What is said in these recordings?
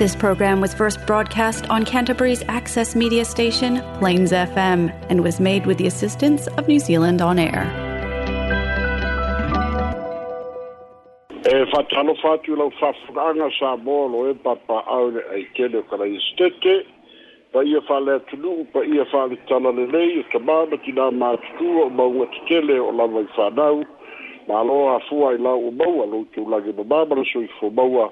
This program was first broadcast on Canterbury's access media station, Plains FM, and was made with the assistance of New Zealand On Air. o ma māmara so i fō maua,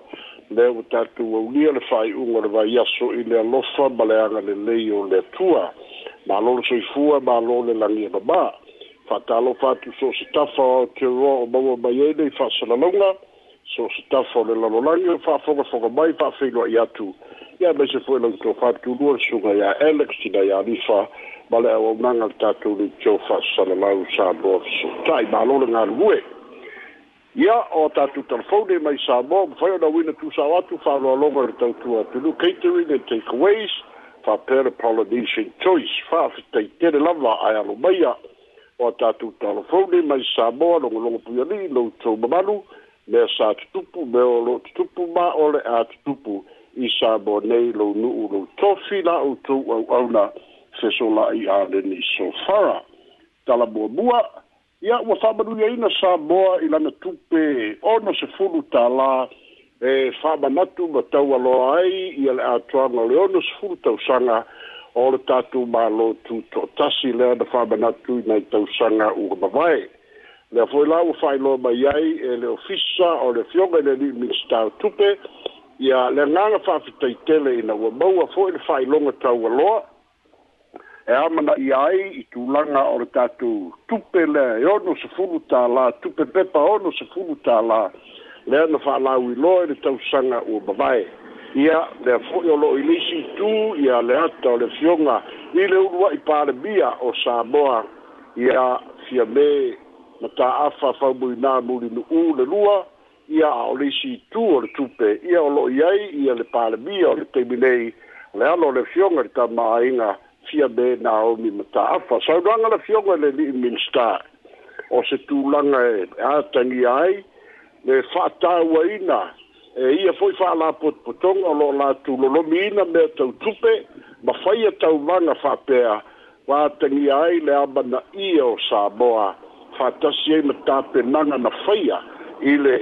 le o tatu o unia le fai unga le vai aso i le alofa ma le anga le lei o le tua ma lo le soifua ma lo le langi e mama fata alo fatu so se tafa o te roa o mawa mai ene i fasa na launga so se tafa o le lalo langi o fa fonga fonga mai fa feilo i atu ia me se fwe lango fatu lua le sunga ya elex ti na ya alifa ma le awa unanga le tatu ni jo fasa na lau sa mroa so tai ma lo le ngā ia o tatou telefone mai sa mo mafai ona uina tusao atu faaloaloga i le tautua tulu catering and takeaways faapea le polynesian choice faafetaitele lava ae alo maia o tatou telefone mai sa moa logologo puialii loutou mamalu mea sa tutupu me o loo tutupu ma ole a tutupu i sa mo nei lou nuu lou tofi la outou auauna fesolaʻi aleni sofara talamuamua ia ua faamanuiaina sa moa i lana tupe ono se fulu tālā e faamanatu ma tau aloa ai ia le atoaga o le ono se fulu tausaga o le tatou mālō tu toʻatasi lea na faamanatu inai tausaga ua mavae lea foi la ua faailoa mai ai e le ofisa o le fioga i le niu minista o tupe ia le agaga faafitaitele ina ua maua foʻi le faailoga tau aloa e amana i ai i tūlanga o tātou tupe le e ono se fulu tā la, tupe pepa ono se fulu tā la, le ana wha la ui loa le tau sanga o bavai. Ia le a fuio lo i nisi tū, ia le ata o le fionga, i le urua i pāre mia o Samoa, ia fia me na tā awha whaumui nā muri nu ū le lua, ia o nisi tū o le tupe, ia o lo i ai, ia le pāre mia o le teiminei, le alo le fionga le tā maa inga, ia fia be na o mi mata afa sa ranga la fiongo le li minsta o se tu langa a e tangi ai le fata waina e ia foi fa la pot potong o lo la tu lo lo mina me tau tupe ma fai a tau vanga fa pea wa tangi ai le abana ia o sa boa fata si ei mata pe nanga na fai a i le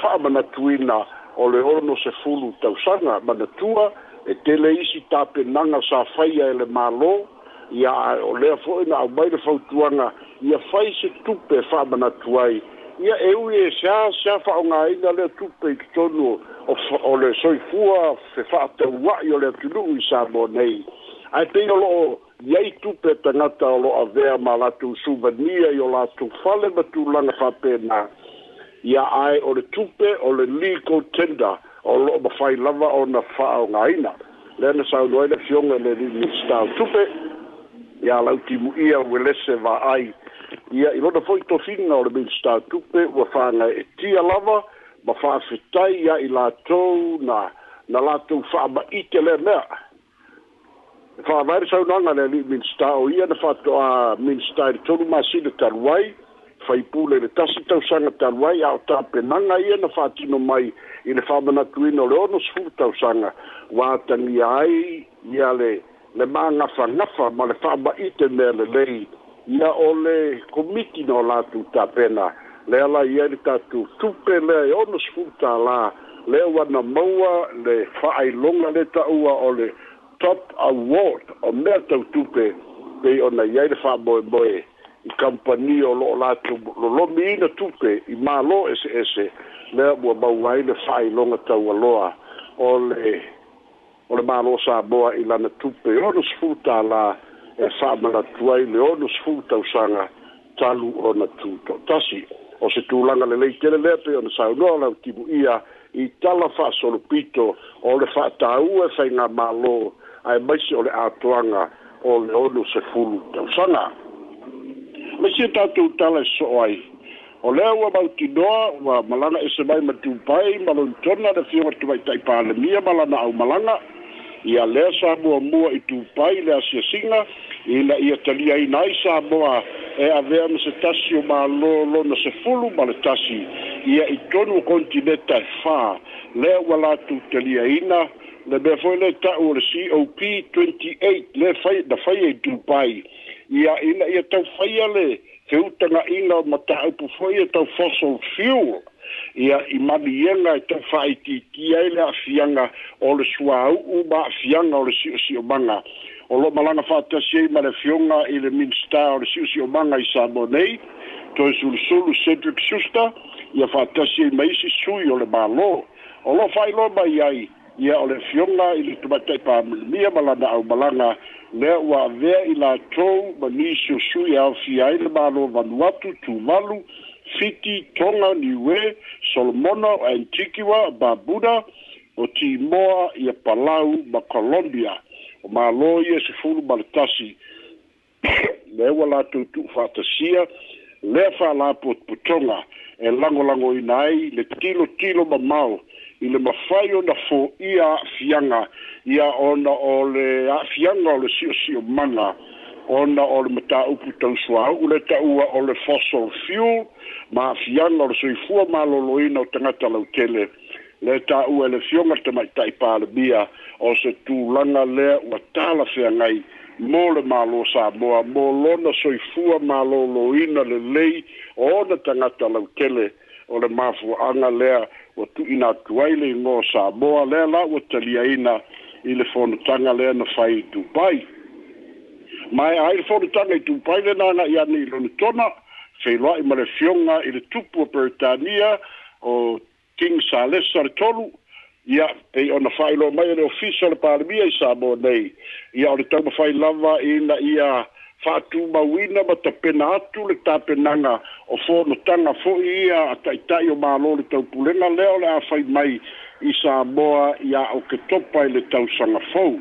fa mana tuina o le ono se fulu tau sanga mana tua e tele isi tapenaga sa faia e le mālō ia o lea fo'i na aumai le fautuaga ia fai se tupe fa'amanatu ai ia e ui e sea sea fa'aogāina lea tupe i totonu o le soifua se fa'atauwa'i o le atunu'u i sa mo nei ae pei o lo'o iai tupe tagata o lo avea ma latou suvania i o latou fale matulaga fa'apena ia ai o le tupe o le legal tender o lo ma fai lava o na fa o ngaina le na sa loi le fionga le ni sta tupe ya la ultimu ia welese va ai ia i lo da foi to singa o le sta tupe wa fa na e tia lava ma fa se tai ya i la to na na la to fa ba i te le na fa va re sa na le ni sta o ia na fa to a ni sta to ma si le taruai faipule le tasi ta tausaga taluai ao tapenaga ia na fatino mai i le faamanatuina o le ono sefufu tausaga ua tagia ai ia le le magafagafa ma le faamaʻite mea lelei ia o le komiti na o latou tapena le ala ia le tatou tupe lea ono sefufu tālā lea ua na maua le longa le taua o le top award o mea tautupe pei ona iai le faamoemoe i kampani o lo la tu lo lo mi na tu pe i ma lo ese ese le bo ba wai le fai longa ta wa loa o le o le ma lo sa bo i la na tu pe o no sfuta la e fa ma la tu ai le o no sfuta usanga talu o na tu to tasi o se tu langa le lei tele le pe o no sa no la tu ia i tala fa solo pito o le fa ta u e fa ma lo ai mai se o le atuanga o le o no se fulu usanga ma si ta tu tala so ai o le wa ba ti do wa malanga e se mai ma tu pai ma lo tona de fiwa tu vai tai pale mia malanga au malanga ia le sa bo mo i tu pai le si singa i na ia tali ai nai sa bo e a ver mo se tasi o ma lo lo na se fulu ma le tasi ia i tonu kontinenta e fa le wa la tu tali ai na le be fo le ta o le COP 28 le fai da fai e tu pai ia ina ia tau faia le te utanga ina ma ta upu faia e tau fossil fuel ia i mani ienga e tau fai ti ki aile a fianga o le sua au u ma a fianga o le si o si o manga o lo malanga fata si ma le fionga i le minsta o le si o si o manga i sa nei to e sul sulu cedric susta ia fata si ma isi sui o le malo o lo fai lo ba iai ia o le fioga i le tumata i pamilimia ma lana aumalaga lea ua avea i latou ma nisiosui e aofia ai le malo vanuatu tuvalu fiti toga niue solomona o antikiwa babuda o timoa ia palau ma colombia o malo ia sefulu ma le tasi lea ua latou tuufaatasia lea faalapotoputoga e lagolagoina ai le tilotilo mamao tilo i le mafai ona fo'ia a'afiaga ia ona o le a'afiaga o le si'osi'o mana ona o le matāupu tausuāu'u le ta'ua o le fossil fuel ma a'afiaga o le soifua malōlōina o tagata lautele le ta'ua e le fioga te maita'i palemia o se tulaga lea ua talafeagai mo le malo sa moa mo lona soifua malōlōina lelei ona tagata lautele o le mafuaaga lea le ua tuuina atu ai le igo samoa lea la ua taliaina i le fonotaga lea na fai tupai ma e ai le fonotaga i tupai le nanai ana i lona tona feiloaʻi ma le fioga i le tupu o peretania o king salesa le tolu ia pei ona faailoa mai a le ofisa o le palemia i samoa nei ia o le taumafai lava ina ia fatu mawina ma ta pena atu le ta penanga o fo no tanga fo ia a ta itai o malo le tau pulenga leo le awhai mai i sa boa i a o ke topa le tau sanga fau.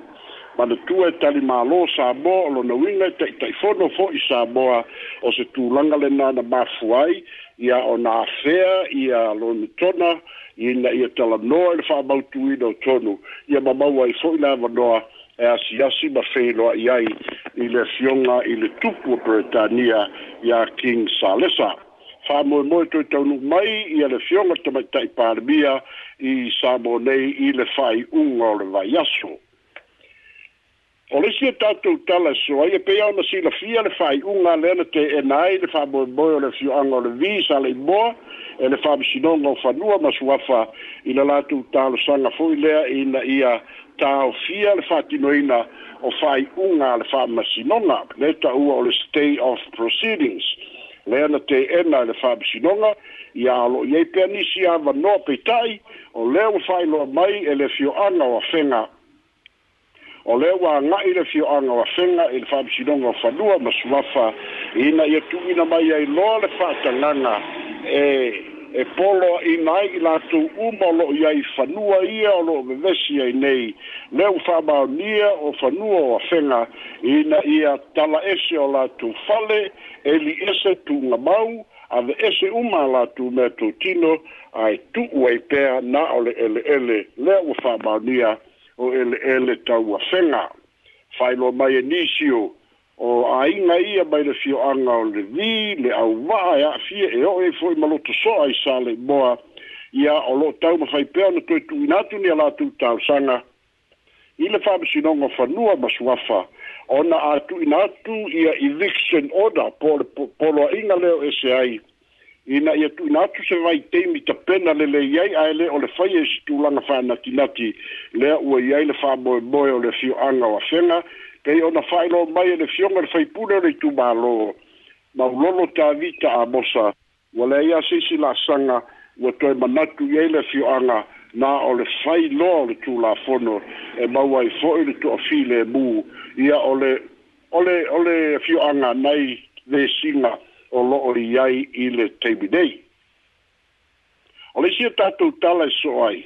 Ma le tua e tali malo sa boa o lo na wina i e ta itai fo no fo i sa boa o se tu langa le nana mafuai i a o na afea i lo ni tona ia na i a tala noa i le wha mautu i no tonu ia a mamaua i fo i la wanoa e asi asi ma feilo a iai i le fionga i le tupu Britania ia King Salesa. Fa moe moe tui taunu mai i le fionga tamaita i Parmia i Samo nei i le fai unga o le vai aso. O le si e tatou tala so, ai e pei ana si la fia le fai unga lena te enai le fa moe moe o le fionga o le visa le imoa e le fa msinonga o fanua masuafa i le latu talo sanga fuilea i na ia tao fia le whātinoina o fai unga le whāmasinonga. Le ta ua o le stay of proceedings. Le ana te ena le whāmasinonga i alo i eipea nisi awa noa peitai o leo whai loa mai e le fioanga o whenga. O leo wa ngai le fioanga o whenga e le whāmasinonga o whanua masuafa i ina i mai ai loa le whātanganga e e polo i mai i latu uma lo i ai whanua ia o lo vevesi ai nei leu whamaonia o whanua o awhenga i na ia tala ese o latu fale e li ese tu ngamau a ve ese uma latu me tu tino ai tu uai pea na ole ele ele leu whamaonia o ele ele tau awhenga whailo mai e nisio o ainga ia mai le fio anga o le vi, le au waa ea fie e o e foi maloto so ai sale boa ia o lo tau ma fai pea na toi tui natu ni ala tu tau sanga i le fama sinonga whanua ma suafa o na a tui natu ia eviction order po le polo inga leo e se ai i na ia tui natu se vai teimi ta pena le le iai ai le o le fai e si tu langa whanati nati lea ua iai le fama boe boe o le fio anga wa whenga te i ona whaelo mai ele fionga le whaipuna le tu mālo ma ulolo tā vita a mosa wale ia sisi la sanga wa toi manatu i ele fioanga na o le fai loa le tū la fono e maua i fōi le tō a fi le mū ia o le ole ole fio anga nei le singa o lo o yai i le tebi dei o le sia tatou tala e so ai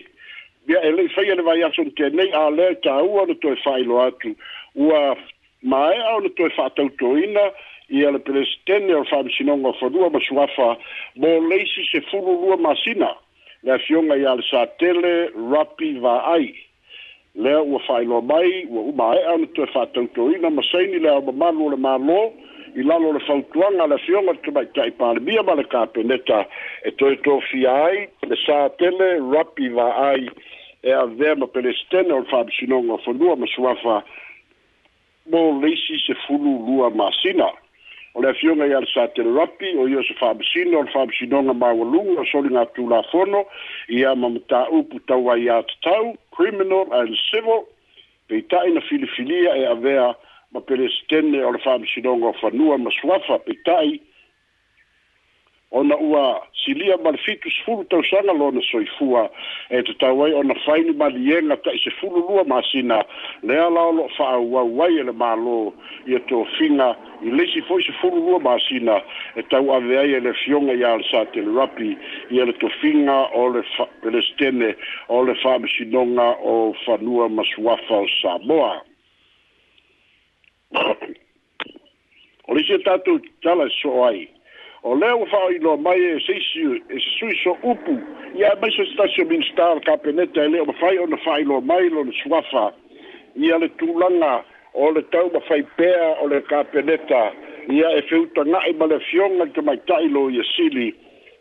bia ele fai ele vai aso te nei a le tā ua le fai loa atu ua mae ona na toe fa'atautoina ia le pelestene o le fa'amasinoga o fanua ma suafa mo leisi sefulu lua masina le afioga iā le satele rapi va'ai lea ua fa'ailoa mai ua umae'a ona toe fa'atautoina ma saini le aomamalu o le mālō i lalo le fautuaga le afioga le tamaita'i palemia ma le kapeneta e toe tofia ai le sa tele rapi va'ai e avea ma pelestene o le fa'amasinoga o fanua ma suafa mo leisi se fulu lua masina o le afioga ia le sa tele rapi o ia se faamasina o le faamasinoga maualuga o soli gatulafono ia ma mataupu tau ai ā tatau criminal and civil peita'i na filifilia e avea ma pelesetene o le faamasinoga o fanua ma suafa peita'i ona ua silia ma le fitu sefulu tausaga lona soifua e tatau ai ona faini maliega ta i sefulu lua masina lea lao loo ua ai e le mālō ia tofiga i leisi foʻi sefulu lua masina e tau ave ai e le fioga iā le satele rapi ia le tofiga o le pelestene o le faamasinoga o fanua ma suafa o samoa o leisi e tatou tala e ai o lea ua fa'aailoa mai e seisi e se sui so upu ia e maiso se tasi o minista le kapeneta e lē o mafai ona fa'ailoa mai lona suafa ia le tulanga o le tau mafai pea o le kapeneta ia e feutaga'i ma le fioga i tamaita'i lo ia sili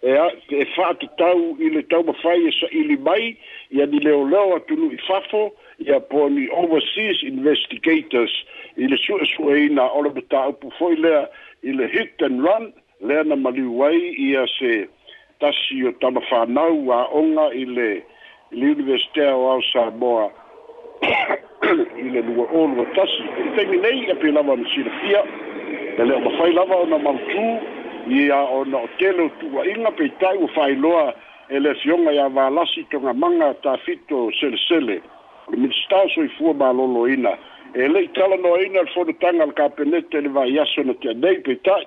e a e fa'atatau i le tau mafai e sa'ili mai ia ni atu atunu'i fafo ia po ni overseas investigators i le su'esu'eina o le mataupu fo'i lea i le hit and run lena mali wai ia se tasi o tama whanau a onga i le le Universite o au Samoa i le lua e o lua tasi. I te minei a pe lava na sila pia, le leo mawhai lava o na mautu, i a o na o tele o tua inga pe tai o whai loa e le fionga i a wālasi tonga manga ta fito sele sele. Le minista so i fua mā lolo ina, e le tala no ina al fono tanga al kapenete le vai yaso na tia nei pe tai,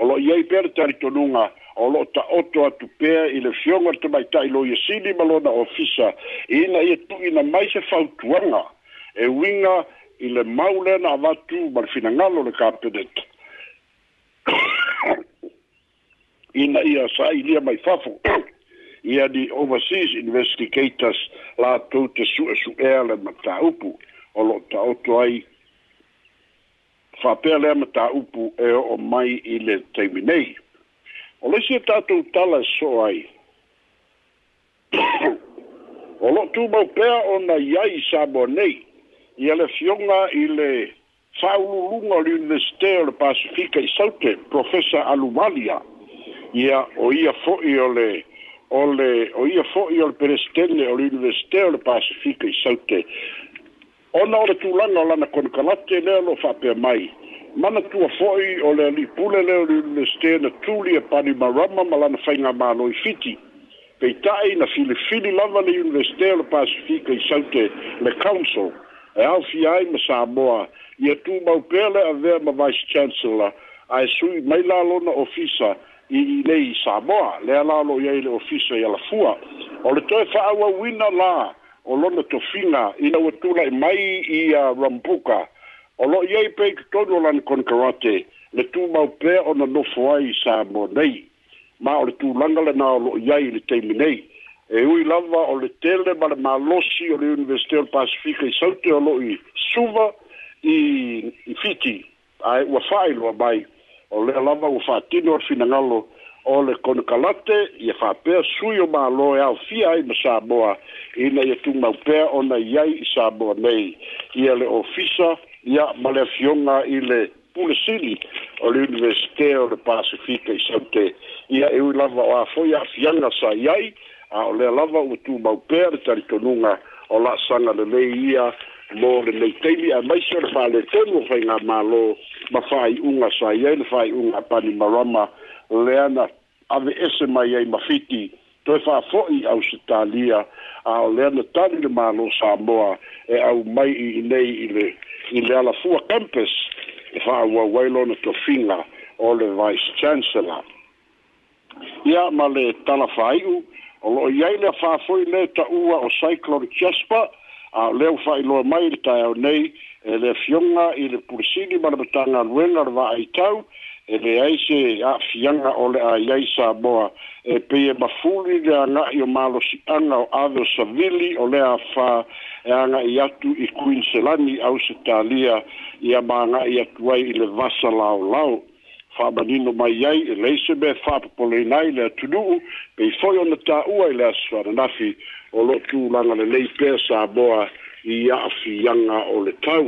o lo iei pea le talitonuga o loo taoto atu pea i le fioga le tamaitaʻi lo ia sili ma lona ofisa ina ia tuʻi na mai se fautuaga e uiga i le mau lea na avatu ma le finagalo le kapenet ina ia saʻailia mai fafo ia ni overseas investigators latou te suʻesuʻea le mataupu o loo taoto ai whapea lea ma tā upu e o mai i le teimi nei. O le si e tātou tala so ai. o lo tū mau pēa o na iai sābo nei. I ele fionga i le whaulurunga o le Universite o le Pasifika i Saute, Profesa Alumalia. Ia o ia fo'i o le o le o ia fo'i o le perestele o le Universite o le Pasifika i Saute ona o le tulaga o lana konokalate lea lo faapea mai mana tua fo'i o le alipule lea o le universite na tuli e palimarama ma lana faiga mālo i fiti peita'i na filifili lava le universite o le pacifika i saute le council e alfi ai ma samoa ia tu pea le avea ma vice chancellor ae sui mai lalona ofisa i nei i samoa lea lalo i ai le ofisa i alafua o le toe fa'auauina la o lona tofina ina ua e tula'i mai ia uh, rambuka o lo'i ai pei totonu o lana konkarate le tumau pea ona nofo ai sa mo nei ma o le tulaga lena o lo'i ai i le taimi nei e ui lava o le tele ma le malosi o le universite o le pacifika i saute o lo'i suva i i fiti ae ua fa'ailoa mai o lea lava ua fa'atino o le finagalo o le konokalate ia faapea sui o mālo e aofia ai ma saboa ina ia tumau pea ona i ai i saboa nei ia le ofisa ia ma le afioga i le pulesili o le universite o le pasifika i saute ia e ui lava o afoi aafiaga sa i ai a o lea lava ua tumau pea le talitonuga o laasaga lelei ia mo le neiteimi ae maisi o le faaletenu o faiga mālo ma faaiʻuga sa i ai le faaiʻuga a panimarama leana ave ese mai ai mafiti to fa foi au Italia a leana tani de malo Samoa e au mai i nei i le i le ala fua campus e fa wa wailo to finga o le vice chancellor ia male le tala fai o lo iai le fa foi le ta ua o cyclone chespa a le fa i loa mai le tai nei e le fionga i le pursini ma le batanga luenga rwa ai tau e le ai se a'afiaga o le aiai sa boa e peia mafuli le aga'i o malosi'aga o avel savili o le afā e aga'i atu i quinselani au se talia ia ma aga'i atu ai i le vasa fa fa'amanino mai ai e lei se me fa'apopoleina ai le atunu'u pei foi ona ta'ua i le asofananafi o lo'o tulaga lelei pea sa moa i a'afiaga o le tau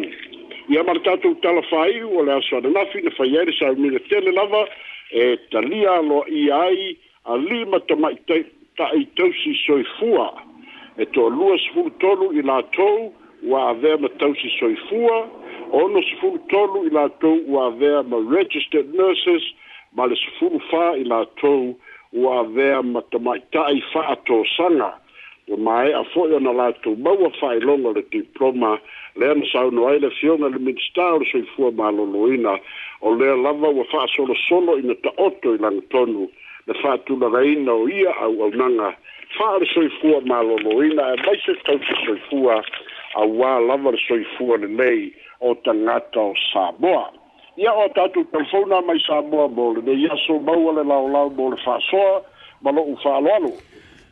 ia ma le tatou talafaiu o le asoananafi na fai ai le saumina tele lava e talia aloa ia ai a lima tamai taʻitausi soifua e toʻalua sefulutolu i latou ua avea ma tausi soifua ono sefulutolu i latou ua avea ma registered nurses ma le fa i latou ua avea ma sana tamaitaʻi faatosaga ua maeʻa foʻi ona latou maua faailoga le diploma le ana sauno ai le fioga le minista o le soifua malōlōina o lea lava ua fa'asolosolo ina ta'oto i lagatonu le fa'atulagaina o ia auaunaga fa'a le soifua malōlōina e maise tause soifua auā lava le soifua lelei o tagata o samoa ia o tatou telefona mai samoa mo lenei aso maua le laolao mo le fa'asoa ma lo'u fa'aloalo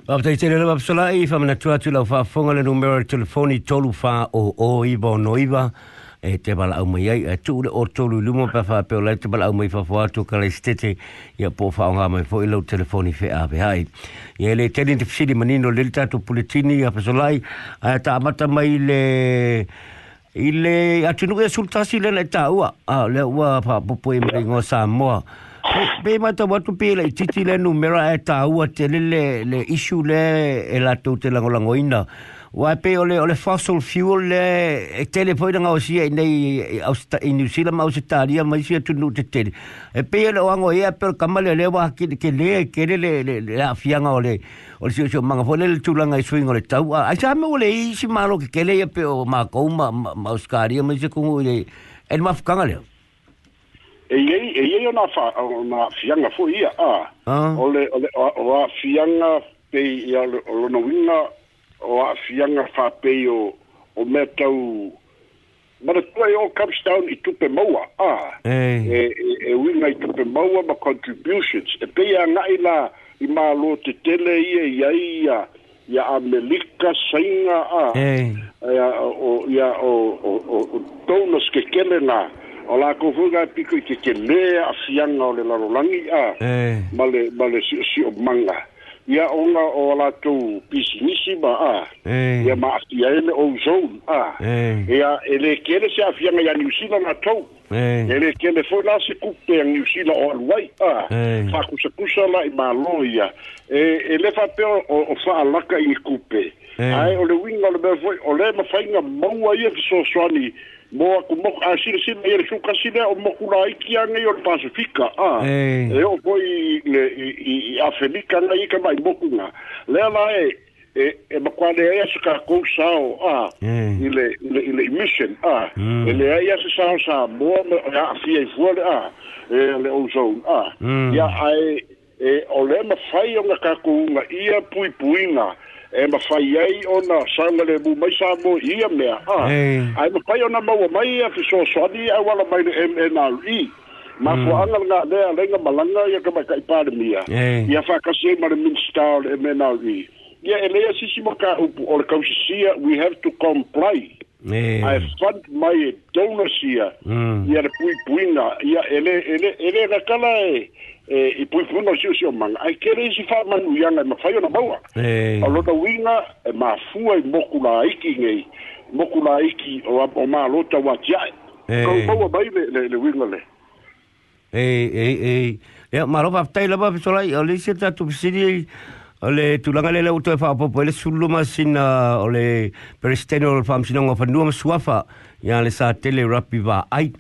Ba pata i tere lewa psola i fa mana tuatu lau fa fonga le numero telefoni tolu fa o o iba o no iba e te bala au mai ai e tu ule o tolu luma pa fa peo lai te bala au mai fa fa atu ka lai stete i po fa o mai fo i telefoni fe a hai i ele tere te fisiri manino le tatu pulitini a psola i a ta amata mai le ile le atinu e sultasi le le ta ua le ua fa popo i e mai ngosa moa Pei mai tau watu pei la titi le numera e tā ua te lele le isu le e la tau te langolango ina. Wai pei ole, ole fossil fuel le e tele poina ngā osia i e nei i e e New Zealand ma Australia ma isia tunu te tele. E pei ole oango ea pero kamale le waha ki ke le ke le le le le afianga ole ole si osio manga fole le tūlanga i swing ole tau. Ai sa hame ole i si maro ke ke le ea pe o ma kouma ma Australia ma isia kungu ole e ni mafukanga leo e ei e ei ona fa ona fianga foia ia a ah. ole ole o a fianga pe ia lo no winga o a fianga fa pe o o metau ma de play o comes down i tupe maua a ah. e e we i tupe maua ma contributions e pe ia ngai la i ma lo te tele e ia ia ia ia amelika a ah. hey. ia o ya o o, o, o ke kele na Ola la ko fu ga piku ki ke me a fianga o le la rolangi a eh. male male si si o manga Ya ona o la to pisi nisi ba a Ya eh. ma a fianga o zon a ia ele kere se afia fianga ya nisi na to Eh. Ele que ele foi lá se cupe em Usila ou Alwai. Ah. Eh. Faco se cusa lá e maloia. Eh, ele fa pe o, o fa alaka e cupe. Eh. Ai, ole winga ole me foi, ole me fa inga mou aí e so soani. Mo a ku mok, a sire sire, ele su kasile o mokula a iki anga i ole pasifika. Ah. Eh. Eo foi i, i, i, i afelika nga i kama i mokunga. Lea la e, eh, e e ma quale è su ca con sao a il il il mission a e le ai su sao sa bo ma si è fuori a e le uso a ya ai e o le ma fai una ca con ia pui pui na e ma fai ai ona sanga le bu mai sa bo ia me a ai ma fai ona ma wa mai a fi so so di a wala mai le mnri ma hmm. fu anga nga le nga malanga ya ka ba ka ipa de mia ya fa ka se ma le minister mnri Ya e lea sisi ma kahupu o le we have to comply Nee. I fund my donors here. Mm. Ia re pui puina. Ya ele, ele, ele na e, e, e pui puina o si o si o manga. Ai kere isi wha manu ianga e ma whaio na maua. E. A lota winga e ma fua i moku la iki ngei. Moku la iki o, ma lota wa tiae. Nee. Hey. Kau mai le, le, le winga le. Ei, ei, ei. Ia, ma ropa, laba, pisolai, o le isi tatu pisiri, Ole tu langa lele uto e fa popo le sulu masina ole presidente ole fam sino nga ma suafa ya le sa tele rapi va ai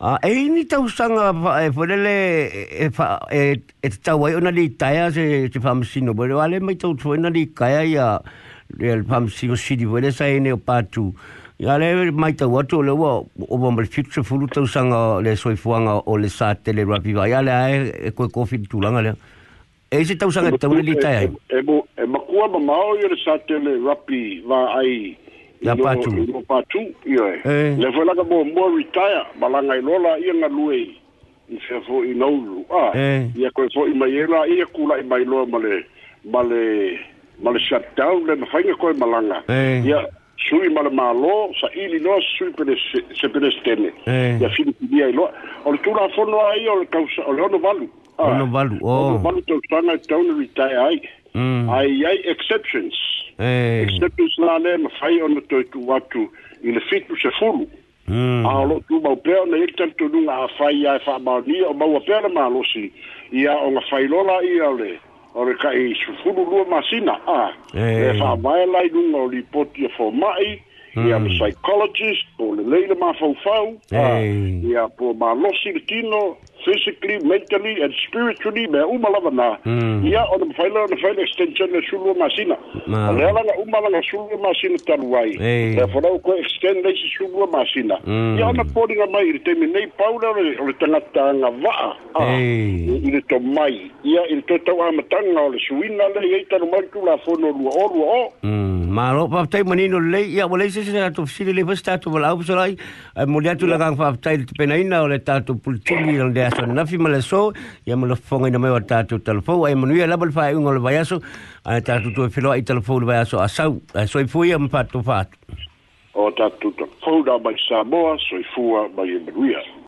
a e ni tau sanga fa e fodele e fa e, e, e, tau ai ona li taia se te fam sino bo le mai tau tu ona li kaia ya le fam sino si di vole sa ene o patu ya le mai tau atu le wa o bom le future fulu tau sanga le soifuanga ole sa tele rapi va ya le ai e ko ko fitu langa le e se tau sanga e tau ni e tai ai e mo e ma kua ma mao i re sa tele rapi va ai la patu no patu i e. e le fo la ka mo mo retire ma la ngai lola i nga lue i se fo i no lu a i e ko fo i mai era i e kula i mai lo ma le ma le ma le shut down le ma fainga ko i ma langa i e sui ma le ma lo sa i li no sui se pere stene i e fini ki dia i lo o le tura fono a i o le kausa o le ono valu Ono valu, o. Ono valu tau tanga tau na ritai ai. Mm. Ai ai exceptions. Eh. Exceptions la le ma fai ono tau tu watu i le fitu se furu. Mm. A lo tu mau pēo na ikta tu nunga a fai ai wha mau ni o mau a pēo na ma losi i a o ngā fai lola i a le o re ka i su furu lua ma a. Hey. Eh. E wha mai lai nunga o li poti a fō mai i a mm. psychologist o le leila ma fau fau. Hey. Eh. I a po ma losi le tino physically, mentally, and spiritually me uma lava na. Hmm. Ia o na faila o na faila extension na sulu masina. Ma. Lea na uma langa sulu masina taruai. Hey. fora o koe extend leisi sulu masina. Hmm. Ia o na pōringa mai i te minei paura o le tangata ngā waa. Hey. Ah. I mai. Ia i le tō tau amatanga o le suina le i tanu mai tu la fono lua o lua o. Hmm. Ma lo mani no le ia wale sisi na tu fisili le pas tatu wala au pasalai. Eh, mo le atu lagang paptai te penaina o le tatu pultuli le aso na fi mala so ia mo fonga ina mai o tatu telefo ai mo ia laba fa un o vai aso ai tatu to filo e ai telefo vai aso asau so i fui am fatu fat o tatu to fo da mai samoa so i fua mai manuia